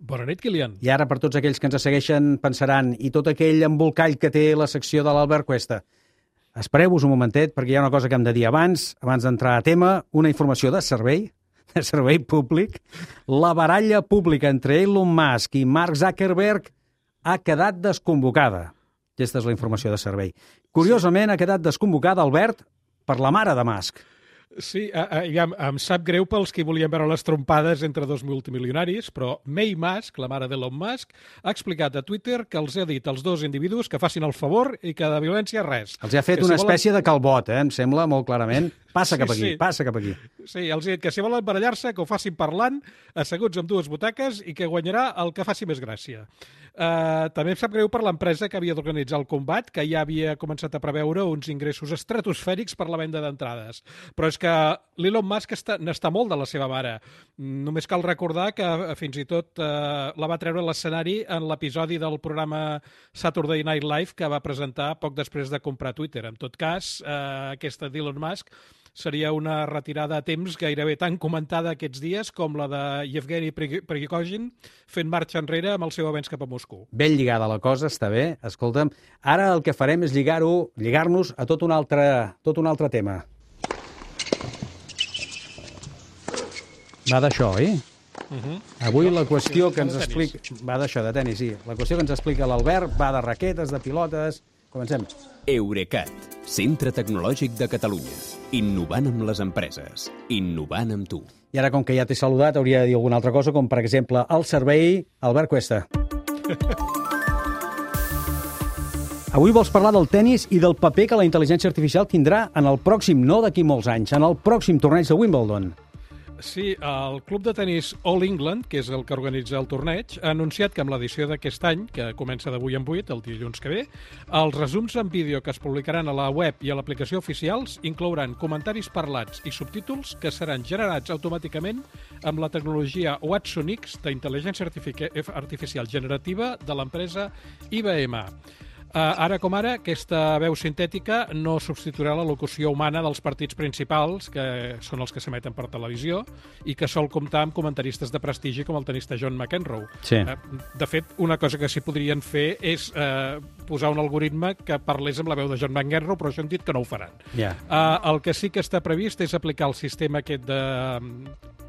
Bona nit, Kilian. I ara, per tots aquells que ens segueixen, pensaran, i tot aquell embolcall que té la secció de l'Albert Cuesta. Espereu-vos un momentet, perquè hi ha una cosa que hem de dir abans, abans d'entrar a tema, una informació de servei, de servei públic. La baralla pública entre Elon Musk i Mark Zuckerberg ha quedat desconvocada. Aquesta és la informació de servei. Curiosament, ha quedat desconvocada, Albert, per la mare de Musk. Sí, ja, em sap greu pels que volien veure les trompades entre dos multimilionaris, però May Musk, la mare d'Elon Musk, ha explicat a Twitter que els ha dit als dos individus que facin el favor i que de violència res. Els ha fet que una si espècie volen... de calbot, eh? em sembla molt clarament. Passa cap aquí, sí. passa cap aquí. Sí, els he dit que si volen barallar-se, que ho facin parlant, asseguts amb dues butaques, i que guanyarà el que faci més gràcia. Uh, també em sap greu per l'empresa que havia d'organitzar el combat, que ja havia començat a preveure uns ingressos estratosfèrics per la venda d'entrades. Però és que l'Elon Musk n'està molt de la seva mare. Només cal recordar que eh, fins i tot uh, la va treure l'escenari en l'episodi del programa Saturday Night Live que va presentar poc després de comprar Twitter. En tot cas, uh, aquesta d'Elon Musk seria una retirada a temps gairebé tan comentada aquests dies com la de Yevgeny Prigozhin fent marxa enrere amb el seu avenç cap a Moscou. Ben lligada la cosa, està bé. Escolta'm, ara el que farem és lligar-ho, lligar-nos a tot un altre, tot un altre tema. Va d'això, oi? Uh -huh. Avui la qüestió que ens explica... Va d'això, de tennis, sí. La qüestió que ens explica l'Albert va de raquetes, de pilotes... Comencem. Eurecat, centre tecnològic de Catalunya. Innovant amb les empreses. Innovant amb tu. I ara, com que ja t'he saludat, hauria de dir alguna altra cosa, com per exemple el servei Albert Cuesta. Avui vols parlar del tennis i del paper que la intel·ligència artificial tindrà en el pròxim, no d'aquí molts anys, en el pròxim torneig de Wimbledon. Sí, el club de tennis All England, que és el que organitza el torneig, ha anunciat que amb l'edició d'aquest any, que comença d'avui en 8, el dilluns que ve, els resums en vídeo que es publicaran a la web i a l'aplicació oficials inclouran comentaris parlats i subtítols que seran generats automàticament amb la tecnologia Watson X d'intel·ligència artificial generativa de l'empresa IBM. Uh, ara com ara, aquesta veu sintètica no substituirà la locució humana dels partits principals, que són els que s'emeten per televisió, i que sol comptar amb comentaristes de prestigi com el tenista John McEnroe. Sí. Uh, de fet, una cosa que s'hi podrien fer és uh, posar un algoritme que parlés amb la veu de John McEnroe, però això han dit que no ho faran. Yeah. Uh, el que sí que està previst és aplicar el sistema aquest de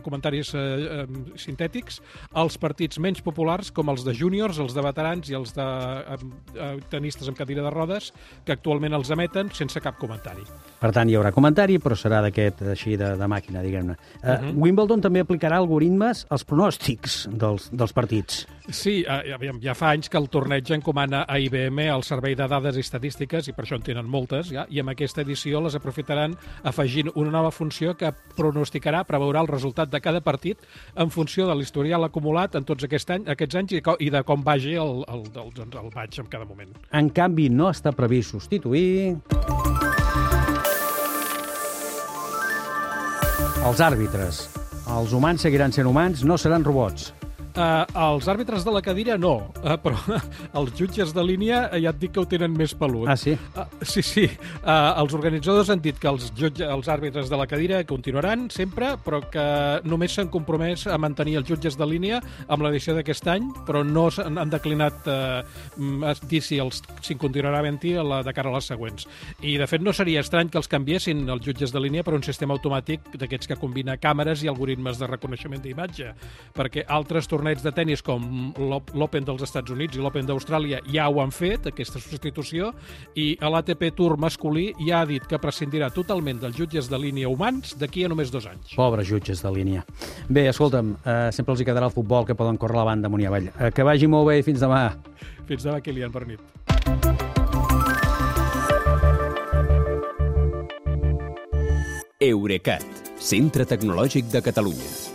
comentaris eh, eh, sintètics als partits menys populars com els de júniors, els de veterans i els de eh, eh, tenistes amb cadira de rodes que actualment els emeten sense cap comentari. Per tant, hi haurà comentari, però serà d'aquest així de, de màquina, diguem-ne. Uh, uh -huh. Wimbledon també aplicarà algoritmes als pronòstics dels, dels partits. Sí, eh, ja fa anys que el torneig encomana a IBM el servei de dades i estadístiques, i per això en tenen moltes, ja, i amb aquesta edició les aprofitaran afegint una nova funció que pronosticarà, preveurà el resultat de cada partit en funció de l'historial acumulat en tots aquest any, aquests anys i, i de com vagi el, el, el, el, el maig en cada moment. En canvi, no està previst substituir... Els àrbitres. Els humans seguiran sent humans, no seran robots. Uh, els àrbitres de la cadira no, uh, però els jutges de línia uh, ja et dic que ho tenen més pelut. Ah, sí? Uh, sí, sí. Uh, els organitzadors han dit que els, jutge, els àrbitres de la cadira continuaran sempre, però que només s'han compromès a mantenir els jutges de línia amb l'edició d'aquest any, però no han, han declinat uh, dir si els si continuarà havent-hi de cara a les següents. I, de fet, no seria estrany que els canviessin els jutges de línia per un sistema automàtic d'aquests que combina càmeres i algoritmes de reconeixement d'imatge, perquè altres torneigs de tennis com l'Open dels Estats Units i l'Open d'Austràlia ja ho han fet, aquesta substitució, i l'ATP Tour masculí ja ha dit que prescindirà totalment dels jutges de línia humans d'aquí a només dos anys. Pobres jutges de línia. Bé, escolta'm, eh, sempre els hi quedarà el futbol que poden córrer la banda amunt i avall. Eh, que vagi molt bé i fins demà. Fins demà, Kilian, per nit. Eurecat, centre tecnològic de Catalunya.